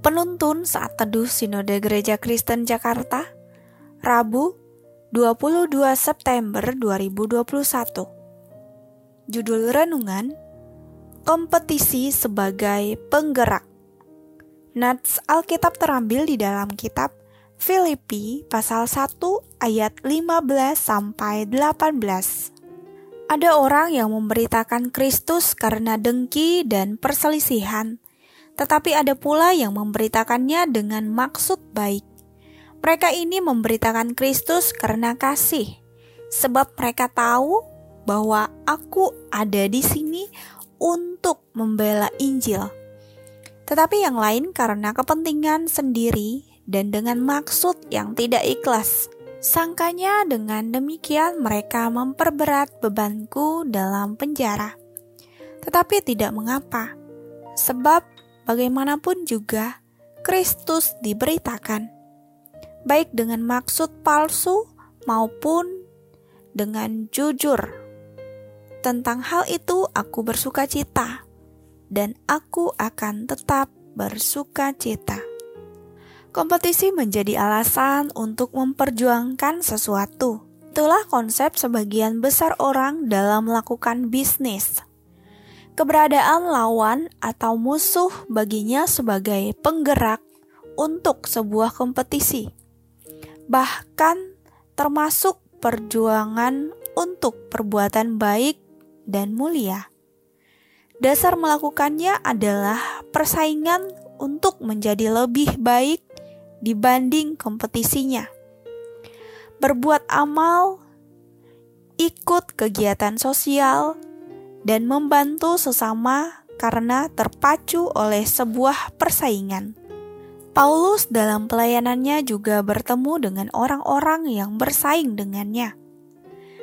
Penuntun saat teduh Sinode Gereja Kristen Jakarta, Rabu, 22 September 2021. Judul renungan: Kompetisi sebagai penggerak. Nats Alkitab terambil di dalam kitab Filipi pasal 1 ayat 15 sampai 18. Ada orang yang memberitakan Kristus karena dengki dan perselisihan tetapi ada pula yang memberitakannya dengan maksud baik. Mereka ini memberitakan Kristus karena kasih, sebab mereka tahu bahwa aku ada di sini untuk membela Injil. Tetapi yang lain karena kepentingan sendiri dan dengan maksud yang tidak ikhlas. Sangkanya dengan demikian mereka memperberat bebanku dalam penjara. Tetapi tidak mengapa, sebab bagaimanapun juga Kristus diberitakan, baik dengan maksud palsu maupun dengan jujur. Tentang hal itu, aku bersuka cita, dan aku akan tetap bersuka cita. Kompetisi menjadi alasan untuk memperjuangkan sesuatu. Itulah konsep sebagian besar orang dalam melakukan bisnis. Keberadaan lawan atau musuh baginya sebagai penggerak untuk sebuah kompetisi, bahkan termasuk perjuangan untuk perbuatan baik dan mulia. Dasar melakukannya adalah persaingan untuk menjadi lebih baik dibanding kompetisinya. Berbuat amal, ikut kegiatan sosial, dan membantu sesama karena terpacu oleh sebuah persaingan. Paulus dalam pelayanannya juga bertemu dengan orang-orang yang bersaing dengannya.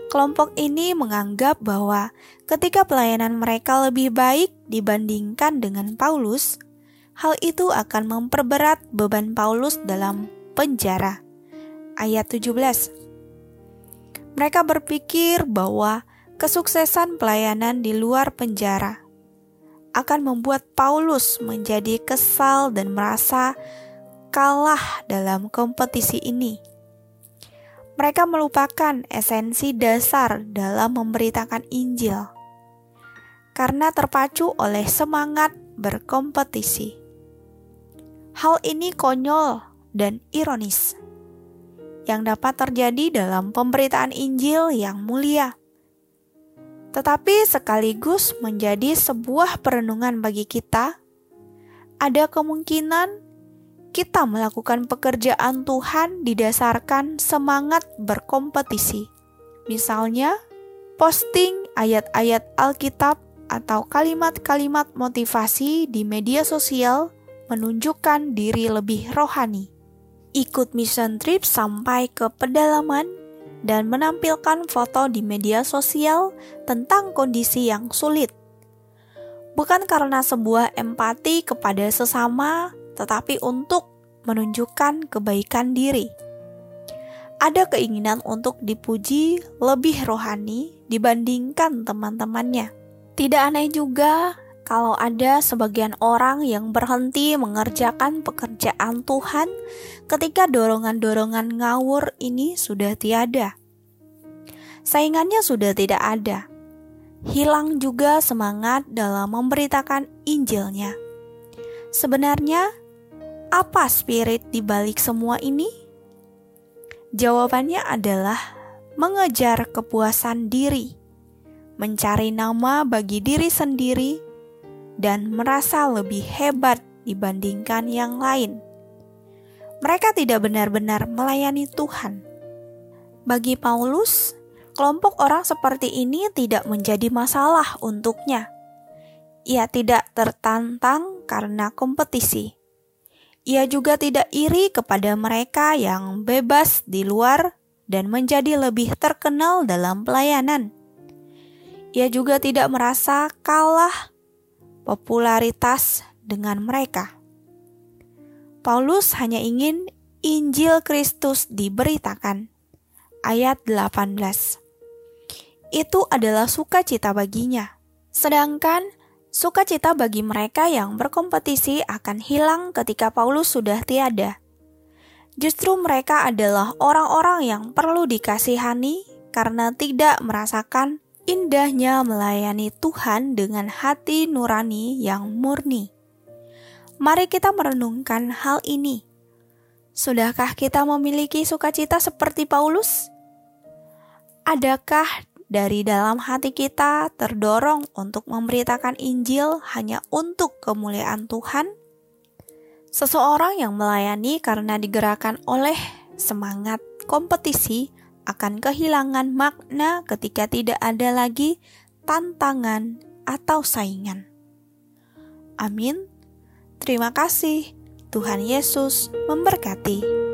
Kelompok ini menganggap bahwa ketika pelayanan mereka lebih baik dibandingkan dengan Paulus, hal itu akan memperberat beban Paulus dalam penjara. Ayat 17. Mereka berpikir bahwa kesuksesan pelayanan di luar penjara akan membuat Paulus menjadi kesal dan merasa kalah dalam kompetisi ini. Mereka melupakan esensi dasar dalam memberitakan Injil karena terpacu oleh semangat berkompetisi. Hal ini konyol dan ironis yang dapat terjadi dalam pemberitaan Injil yang mulia tetapi sekaligus menjadi sebuah perenungan bagi kita. Ada kemungkinan kita melakukan pekerjaan Tuhan didasarkan semangat berkompetisi. Misalnya, posting ayat-ayat Alkitab atau kalimat-kalimat motivasi di media sosial menunjukkan diri lebih rohani. Ikut mission trip sampai ke pedalaman dan menampilkan foto di media sosial tentang kondisi yang sulit. Bukan karena sebuah empati kepada sesama, tetapi untuk menunjukkan kebaikan diri. Ada keinginan untuk dipuji lebih rohani dibandingkan teman-temannya. Tidak aneh juga kalau ada sebagian orang yang berhenti mengerjakan pekerjaan Tuhan ketika dorongan-dorongan ngawur ini sudah tiada. Saingannya sudah tidak ada. Hilang juga semangat dalam memberitakan Injilnya. Sebenarnya, apa spirit di balik semua ini? Jawabannya adalah mengejar kepuasan diri, mencari nama bagi diri sendiri, dan merasa lebih hebat dibandingkan yang lain. Mereka tidak benar-benar melayani Tuhan. Bagi Paulus, kelompok orang seperti ini tidak menjadi masalah untuknya. Ia tidak tertantang karena kompetisi. Ia juga tidak iri kepada mereka yang bebas di luar dan menjadi lebih terkenal dalam pelayanan. Ia juga tidak merasa kalah popularitas dengan mereka. Paulus hanya ingin Injil Kristus diberitakan. Ayat 18. Itu adalah sukacita baginya. Sedangkan Sukacita bagi mereka yang berkompetisi akan hilang ketika Paulus sudah tiada. Justru mereka adalah orang-orang yang perlu dikasihani karena tidak merasakan indahnya melayani Tuhan dengan hati nurani yang murni. Mari kita merenungkan hal ini. Sudahkah kita memiliki sukacita seperti Paulus? Adakah dari dalam hati kita terdorong untuk memberitakan Injil hanya untuk kemuliaan Tuhan? Seseorang yang melayani karena digerakkan oleh semangat kompetisi akan kehilangan makna ketika tidak ada lagi tantangan atau saingan. Amin. Terima kasih. Tuhan Yesus memberkati.